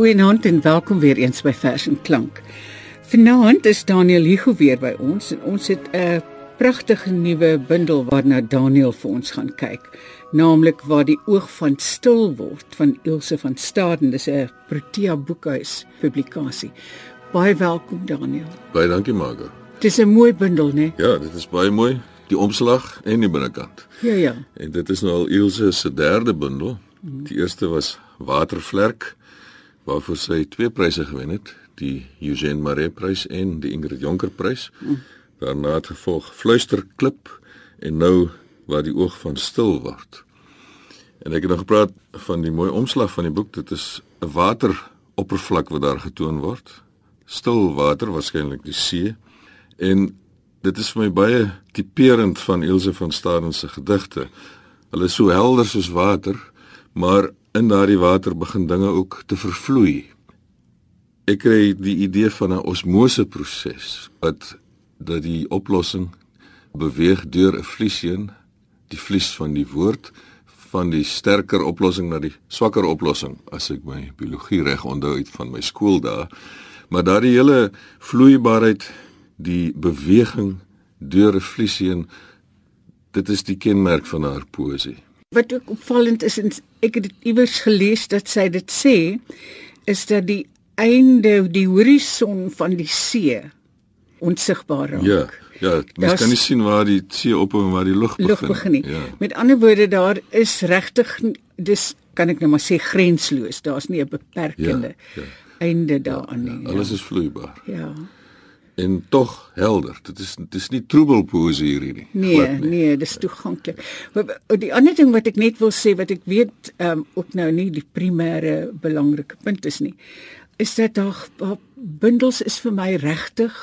Goeienaand en welkom weer eens by Vers en Klank. Vanaand is Daniel Hugo weer by ons en ons het 'n pragtige nuwe bundel waarna Daniel vir ons gaan kyk, naamlik waar die oog van stil word van Ilse van Staden. Dis 'n Protea boekhuis publikasie. Baie welkom Daniel. Baie dankie Margo. Dis 'n mooi bundel, né? Ja, dit is baie mooi, die omslag en die binnekant. Ja ja. En dit is nou al Ilse se derde bundel. Die eerste was Watervlerk waarvoor sy twee pryse gewen het, die Eugene Maree prys en die Ingrid Jonker prys. Daarna het gevolg Fluisterklip en nou waar die oog van stil word. En ek het nog gepraat van die mooi omslag van die boek. Dit is 'n wateroppervlak wat daar getoon word. Stil water, waarskynlik die see. En dit is vir my baie tipeerend van Ilse van Staden se gedigte. Hulle is so helder soos water, maar in daardie water begin dinge ook te vervloei. Ek kry die idee van 'n osmose proses wat dat die oplossing beweeg deur 'n vlies heen, die vlies van die woord van die sterker oplossing na die swakker oplossing as ek my biologie reg onthou uit van my skooldae. Maar daardie hele vloeibaarheid, die beweging deur 'n vlies heen, dit is die kenmerk van haar poësie. Wat ook opvallend is en ek het iewers gelees dat sy dit sê, is dat die einde, die horison van die see onsigbaar raak. Ja, ja, mens kan nie sien waar die see ophou en waar die lug begin. lug begin nie. Ja. Met ander woorde daar is regtig dis kan ek nou maar sê grensloos. Daar's nie 'n beperkende Ja, ja. einde daaraan nie. Alles is vloeibaar ja. En tog helder. Dit is dit is nie troebel poësie hierdie nie. Nee, Glad nee, dis toeganklik. Die ander ding wat ek net wil sê wat ek weet ehm um, ook nou nie die primêre belangrike punt is nie, is dat daar daar bundels is vir my regtig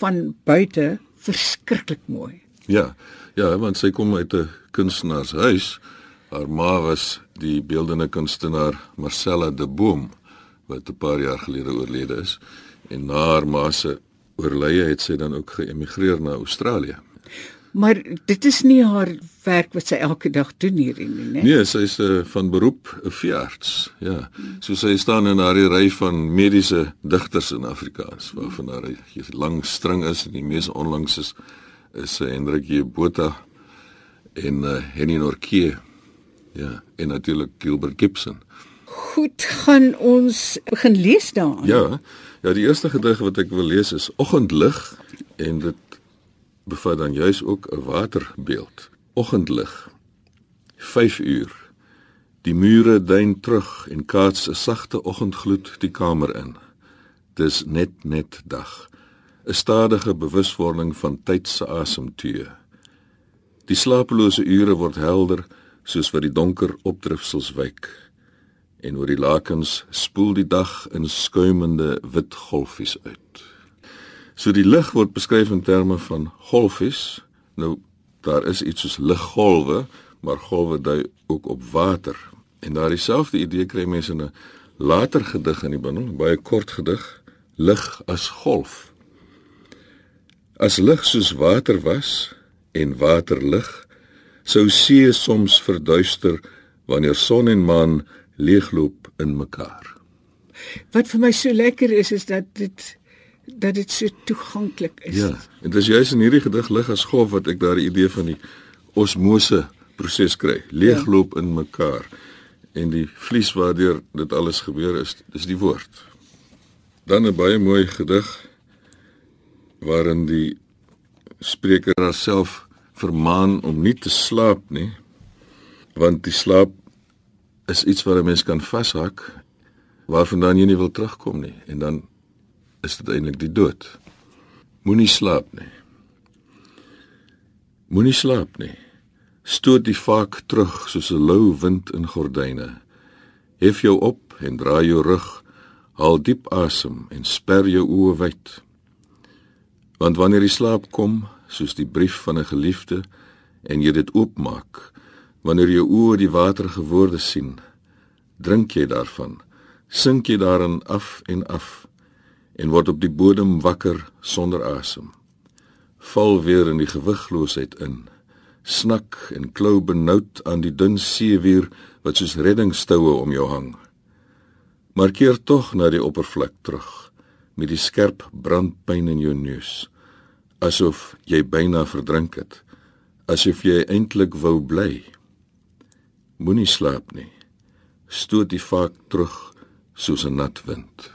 van buite verskriklik mooi. Ja, ja, want sy kom uit 'n kunstenaarshuis. Haar ma was die beeldende kunstenaar Marcella de Boom wat 'n paar jaar gelede oorlede is. En na haar ma se oorlede het sy dan ook geëmigreer na Australië. Maar dit is nie haar werk wat sy elke dag doen hierdie nie, né? Nee, sy is uh, van beroep 'n veearts. Ja. So sy staan in daardie ry van mediese digters in Afrikaans waarvan daar 'n lang string is en die mees onlangs is is uh, Hendrik J. Botha en uh, Henny Norke. Ja, en natuurlik Gilbert Gibson. Goed, gaan ons begin lees daaraan. Ja, ja, die eerste gedig wat ek wil lees is Oggendlig en dit bevat dan juis ook 'n waterbeeld. Oggendlig. 5 uur. Die mure dein terug en kaats 'n sagte oggendgloed die kamer in. Dis net net dag. 'n Stadige bewuswording van tyd se asemteue. Die slapelose ure word helder soos wat die donker opdrifsels wyk en oor die lakens spoel die dag in skuimende wit golfies uit. So die lig word beskryf in terme van golfies. Nou daar is iets soos liggolwe, maar golwe dui ook op water. En daardie selfde idee kry mense in 'n later gedig in die bundel, baie kort gedig, lig as golf. As lig soos water was en water lig, sou see soms verduister wanneer son en maan leegloop in mekaar. Wat vir my so lekker is is dat dit dat dit so toeganklik is. Ja, en dit is juis in hierdie gedig lig as golf wat ek daardie idee van die osmose proses kry. Leegloop in mekaar. En die vlies waardeur dit alles gebeur is, dis die woord. Dan 'n baie mooi gedig waarin die spreker haarself vermaan om nie te slaap nie, want die slaap is iets wat 'n mens kan vashak waarvandaan jy nie wil terugkom nie en dan is dit eintlik die dood. Moenie slaap nie. Moenie slaap nie. Stoot die vaak terug soos 'n lou wind in gordyne. Hef jou op en draai jou rug. Haal diep asem en sper jou oë wyd. Want wanneer die slaap kom, soos die brief van 'n geliefde en jy dit oopmaak, wanneer jou oë die waterige woorde sien, drink jy daarvan, sink jy daarin af en af en word op die bodem wakker sonder asem. Val weer in die gewigloosheid in. Snak en klou benoud aan die dun seewier wat soos reddingstoue om jou hang. Maar keer tog na die oppervlak terug met die skerp brandpyn in jou neus, asof jy byna verdrink het, asof jy eintlik wou bly. Moenie slaap nie. Stoot die vaak terug soos 'n nat wind.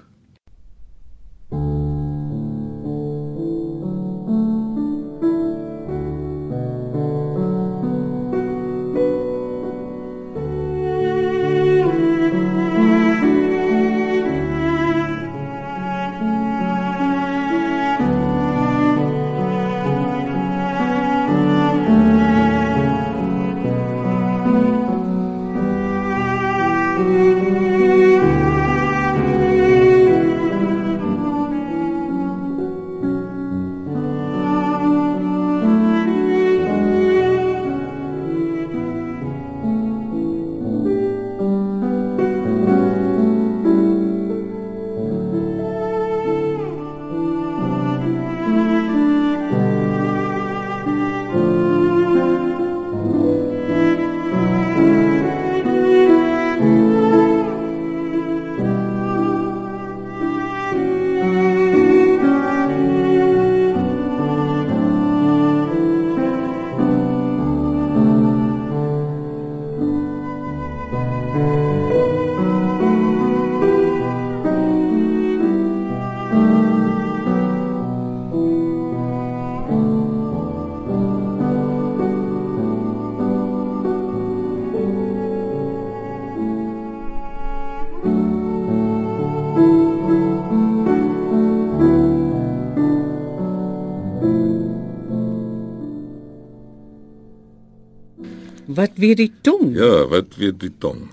Wat weer die tong? Ja, wat weet die tong?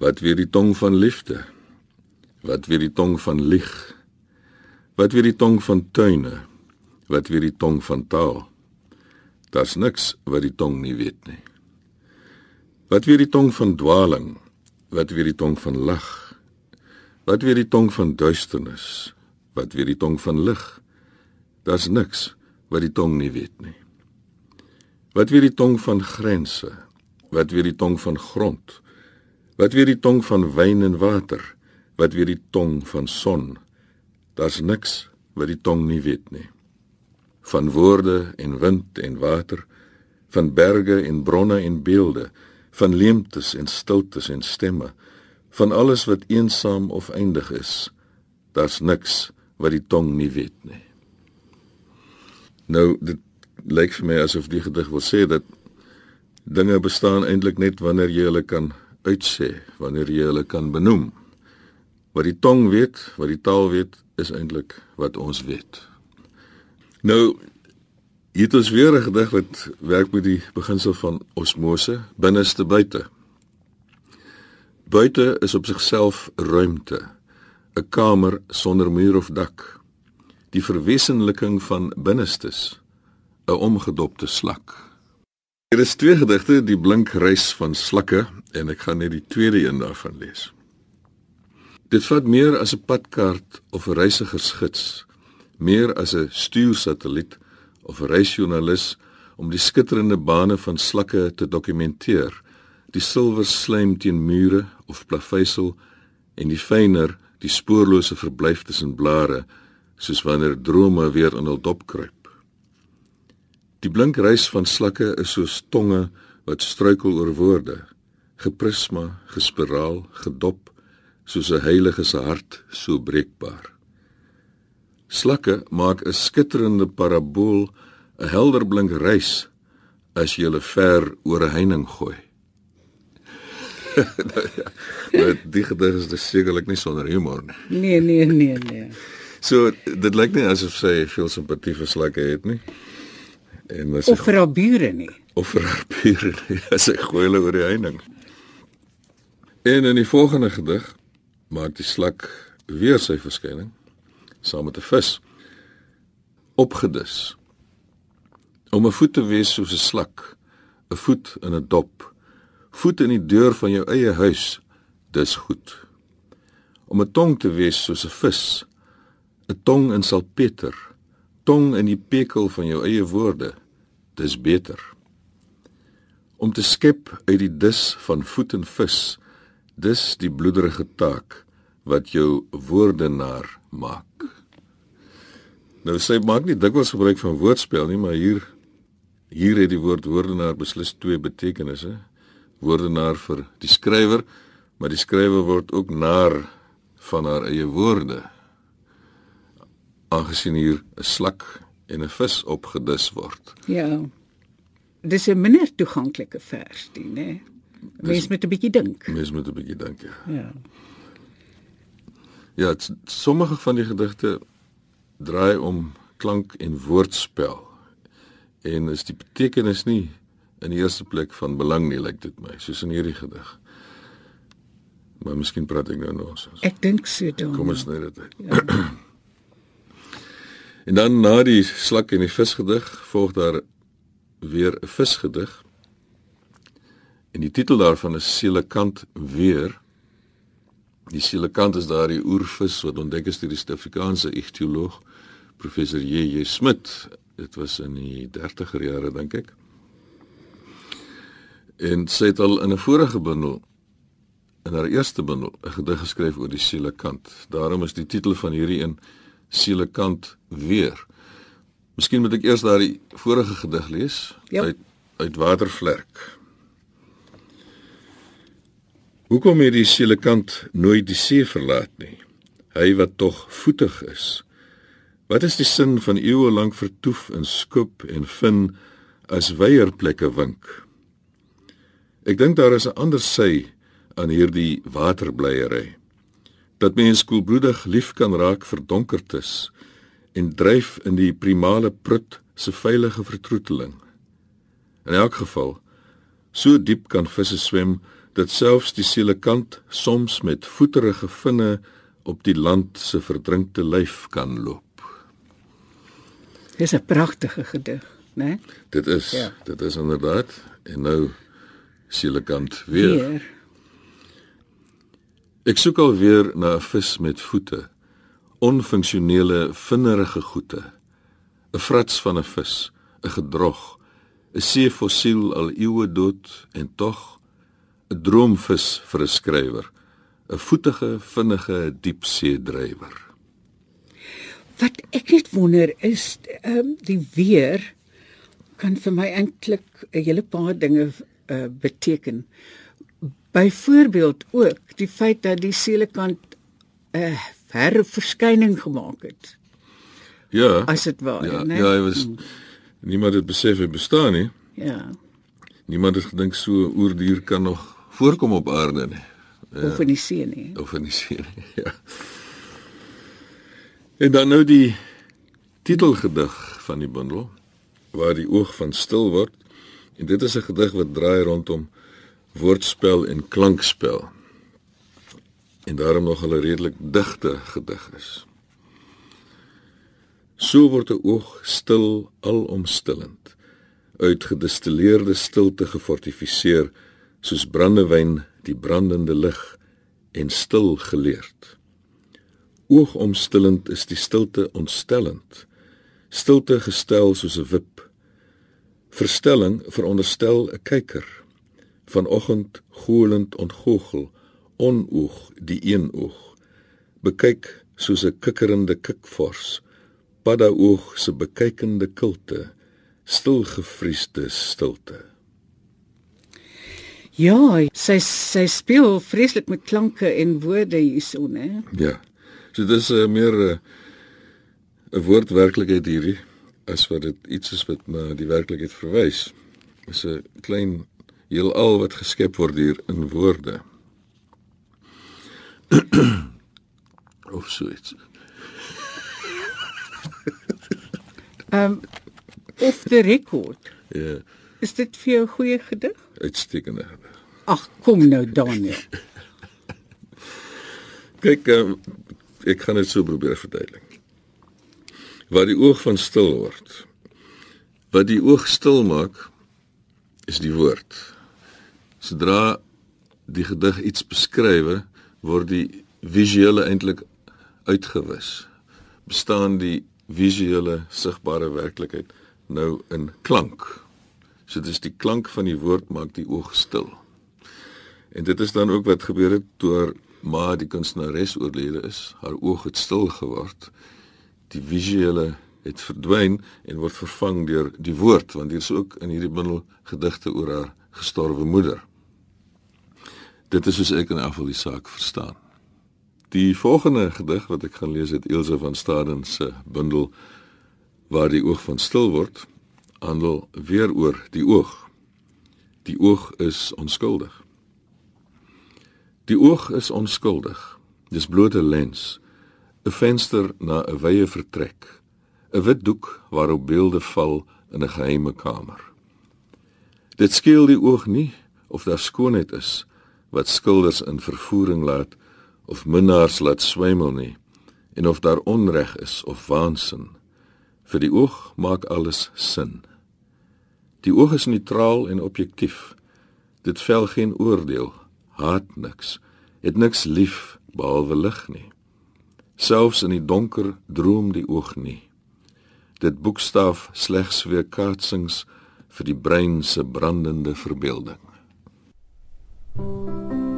Wat weet die tong van liefde? Wat weet die tong van lieg? Wat weet die tong van tuine? Wat weet die tong van taal? Daar's niks wat die tong nie weet nie. Wat weet die tong van dwaling? Wat weet die tong van lag? Wat weet die tong van duisternis? Wat weet die tong van lig? Daar's niks wat die tong nie weet nie. Wat weet die tong van grense? Wat weet die tong van grond? Wat weet die tong van wyn en water? Wat weet die tong van son? Daar's niks wat die tong nie weet nie. Van woorde en wind en water, van berge en bronne en beelde, van leemtes en stiltes en stemme, van alles wat eensaam of eindig is. Daar's niks wat die tong nie weet nie. Nou dit lyk vir my asof die gedig wil sê dat dinge bestaan eintlik net wanneer jy hulle kan uitsê, wanneer jy hulle kan benoem. Wat die tong weet, wat die taal weet, is eintlik wat ons weet. Nou hier is weer 'n gedig wat werk met die beginsel van osmose, binneste buite. Buite is op sigself ruimte, 'n kamer sonder muur of dak. Die verwesenliking van binnestes 'n omgedopte slak. Hier is twee gedigte, die blink reis van slakke en ek gaan net die tweede een daarvan lees. Dit vat meer as 'n padkaart of 'n reisigersgids, meer as 'n stuursatelliet of 'n reisjoernalis om die skitterende bane van slakke te dokumenteer, die silwer slaim teen mure of plaveisel en die fyner, die spoorlose verblyf tussen blare, soos wanneer drome weer in hul dop kruip. Die blink reis van slakke is soos tonge wat struikel oor woorde, geprisma, gespiraal, gedop, soos 'n heilige se hart so breekbaar. Slakke maak 'n skitterende parabool, 'n helder blink reis as jy hulle ver oor 'n heining gooi. nou ja, nou die gedig is sekerlik nie sonder humor nie. Nee, nee, nee, nee. So dit lyk nie asof sy veel simpatie vir slakke het nie. En of vir haar bure nie. Of vir haar bure nie. As ek gooi hulle oor die heining. En in die volgende gedig maak die slak weer sy verskyning saam met 'n vis opgedus. Om 'n voet te wees soos 'n slak, 'n voet in 'n dop, voet in die deur van jou eie huis, dis goed. Om 'n tong te wees soos 'n vis, 'n tong in salpeter, tong in die pekel van jou eie woorde, dis beter. Om te skep uit die dis van voet en vis, Dis die bloederige taak wat jou woordenaar maak. Nou sy maak nie dikwels gebruik van woordspel nie, maar hier hier het die woord woordenaar beslis twee betekenisse. Woordenaar vir die skrywer, maar die skrywer word ook naar van haar eie woorde. Aangesien hier 'n slak en 'n vis opgedis word. Ja. Dis 'n minder toeganklike vers, die, né? Mens moet 'n bietjie dink. Mens moet 'n bietjie dink, ja. Ja. Ja, t- sommige van die gedigte draai om klank en woordspel. En is die betekenis nie in die eerste plek van belang nie, lyk dit my, soos in hierdie gedig. Maar miskien praat ek nou nonsens. Ek dink so dan. Kom ons sny dit uit. En dan na die slak en die visgedig volg daar weer 'n visgedig. En die titel daarvan is Selekant weer. Die selekant is daardie oervis wat ontdek is deur die Suid-Afrikaanse ichtioloog professor J.J. Smit. Dit was in die 30er jare dink ek. En sy het al in 'n vorige bundel in haar eerste bundel 'n gedig geskryf oor die selekant. Daarom is die titel van hierdie een Selekant weer. Miskien moet ek eers daardie vorige gedig lees Ja. uit uit Watervlerk. Hoekom het die selekant nooit die see verlaat nie? Hy wat tog voetig is. Wat is die sin van eeue lank vertoef in skop en vin as weierplekke wink? Ek dink daar is 'n ander sy aan hierdie waterbleiery. Dat mens koelbloedig lief kan raak vir donkertes en dryf in die primale prut se veilige vertroeteling. In elk geval, so diep kan visse swem dat selfs die selekant soms met voeterige vinne op die land se verdrinkte lyf kan loop. Dis 'n pragtige gedig, né? Dit is Ja. dit is inderdaad en nou selekant weer. Weer. Ek soek alweer na 'n vis met voete, onfunksionele, vinnerige goete. 'n Frats van 'n vis, 'n gedrog, 'n seefossiel al eeue dood en tog 'n droomvis vir 'n skrywer, 'n voetige, vinnige diepseedrywer. Wat ek net wonder is ehm um, die weer kan vir my eintlik 'n hele paar dinge uh, beteken. Byvoorbeeld ook die feit dat die selekant 'n uh, herverskyning gemaak het, Ja. as dit ware, ja, né? ja, hy was niemand het besef hy bestaan nie. Ja. Niemand het gedink so 'n oerdier kan nog voorkom op aarde nie. Of in die see nie. of in die see. nie, Ja. En dan nou die titelgedig van die bundel waar die oog van stil word. En dit is 'n gedig wat draai rondom woordspel en klankspel. En daarom nog 'n redelik digte gedig is. So word 'n oog stil alomstillend, uit gedistilleerde stilte gefortifiseer soos brandewyn die brandende lig en stil geleerd. Oogomstillend is die stilte ontstellend. Stilte gestel soos 'n wip. Verstelling veronderstel 'n kyker. Vanoggend golend ontgoochel, onoog die een oog. Bekyk soos 'n kikkerende kikvors. Paddaoog se bekykende kilte, stilgevriesde stilte. Ja, sy sy speel vreeslik met klanke en woorde hierso, né? Ja. So dis 'n uh, meer 'n uh, woordwerklikheid hierdie as wat dit iets is wat na die werklikheid verwys. Dis 'n klein heelal wat geskep word hier in woorde. of so iets. Ehm um, off the record. Ja, Is dit vir jou 'n goeie gedig? uitstekende. Ag, kom nou Daniel. Kyk, um, ek gaan dit so probeer verduidelik. Waar die oog van stil word. Wat die oog stil maak is die woord. Sodra die gedig iets beskrywe, word die visuele eintlik uitgewis. Bestaan die visuele sigbare werklikheid nou in klank. So dis die klank van die woord maak die oog stil. En dit is dan ook wat gebeur het toe haar ma die kunstenares oorlede is. Haar oog het stil geword. Die visuele het verdwyn en word vervang deur die woord want hier is ook in hierdie bundel gedigte oor haar gestorwe moeder. Dit is soos ek in afval die saak verstaan. Die volgende gedig wat ek gaan lees het Elsje van Staden se bundel waar die oog van stil word handel weer oor die oog. Die oog is onskuldig. Die oog is onskuldig. Dis bloot 'n lens, 'n venster na 'n wye vertrek, 'n wit doek waarop beelde val in 'n geheime kamer. Dit skeel die oog nie of daar skoonheid is wat skilders in vervoering laat of minnaars laat swemel nie en of daar onreg is of waansin. Vir die oog maak alles sin. Die oog is neutraal en objektief. Dit vel geen oordeel haat niks, het niks lief behalwe lig nie. Selfs in die donker droom die oog nie. Dit boekstaaf slegs weer kaatsings vir die brein se brandende verbeelding. Thank you.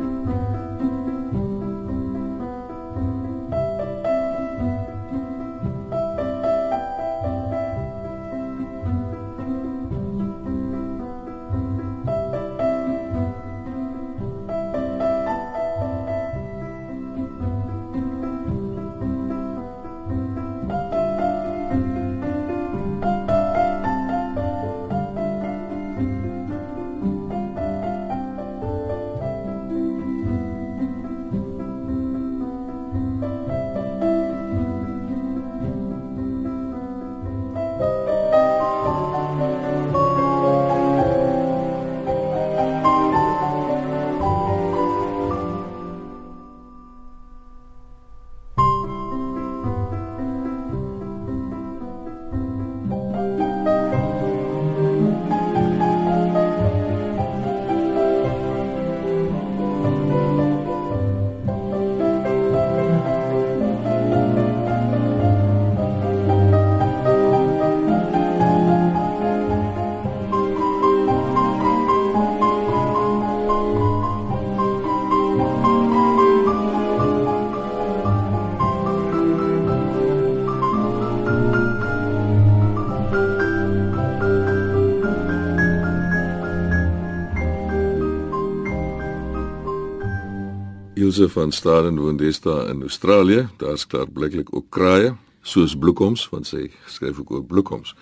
Ilse van Staden woon deesdae in Australië. Daar's klaar blyklik ook kraaie, soos bloekoms, want sy skryf ook oor bloekoms.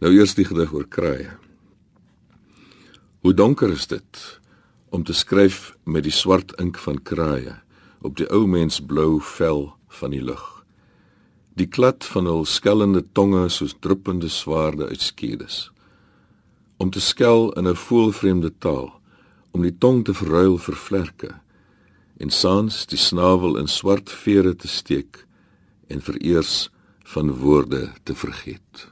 Nou eers die gedig oor kraaie. Hoe donker is dit om te skryf met die swart ink van kraaie op die ou mens blou vel van die lug. Die klad van hul skellende tonge soos druppende swaarde uit skedes. Om te skel in 'n voelvreemde taal, om die tong te verruil vir vlerke en saans die snavel in swart vere te steek en vereers van woorde te vergeet.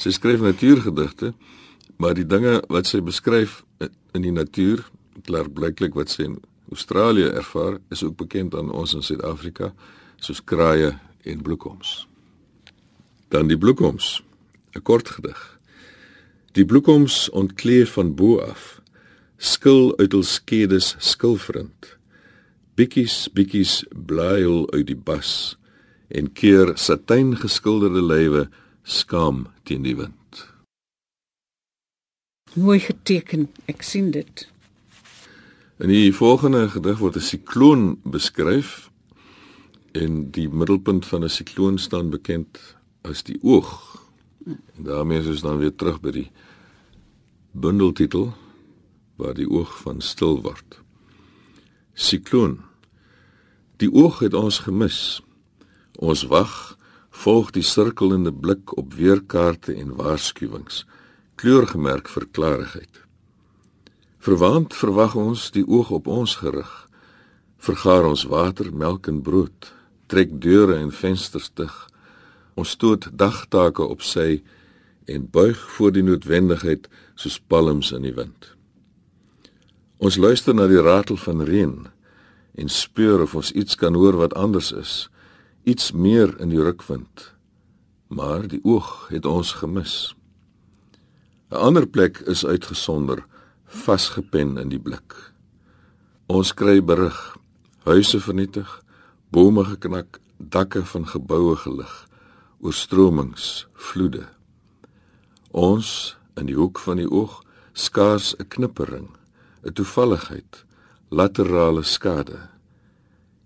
Sy skryf natuurgedigte, maar die dinge wat sy beskryf in die natuur, klaar blyklik wat sy in Australië ervaar, is ook bekend aan ons in Suid-Afrika, soos kraaie en bloekoms. Dan die bloekoms, 'n kort gedig. Die bloekoms ontkleef van bo af skil uit hul skedes skilvriend bietjies bietjies blyel uit die bas en keer satijn geskilderde lywe skaam teen die wind. Mooi geteken ek sien dit. In die volgende gedig word 'n sikloon beskryf en die middelpunt van 'n sikloon staan bekend as die oog. En daarmee is ons dan weer terug by die bundeltitel waar die oog van stil word. Sikloon. Die oog het ons gemis. Ons wag, volg die sirkelende blik op weerkaarte en waarskuwings, kleurgemerk vir klarigheid. Verwant verwag ons die oog op ons gerig. Vergaar ons water, melk en brood, trek deure en vensters dig. Ons stoot dagtake op sy en buig voor die noodwendigheid soos palms in die wind. Ons luister na die ratel van reën en speur of ons iets kan hoor wat anders is, iets meer in die rukwind. Maar die oog het ons gemis. 'n Ander plek is uitgesonder, vasgepen in die blik. Ons kry berig, huise vernietig, bome geknak, dakke van geboue gelig, oorstromings, vloede. Ons in die hoek van die oog skaars 'n knippering, 'n toevalligheid, laterale skade.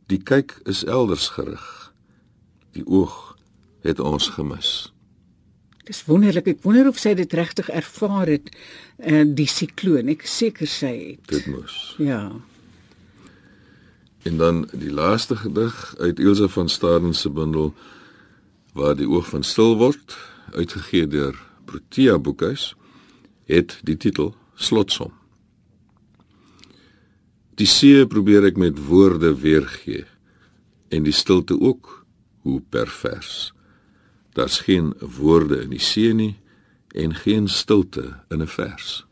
Die kyk is elders gerig. Die oog het ons gemis. Dis wonderlik. Ek wonder of sy dit regtig ervaar het, uh, die sikloon. Ek seker sy het. Dit moes. Ja. En dan die laaste gedig uit Elsa van Staden se bundel waar die oog van stil word, uitgegee deur Protea Boekhuis, het die titel Slotsom. Die see probeer ek met woorde weergee en die stilte ook hoe pervers. Daar's geen woorde in die see nie en geen stilte in 'n vers.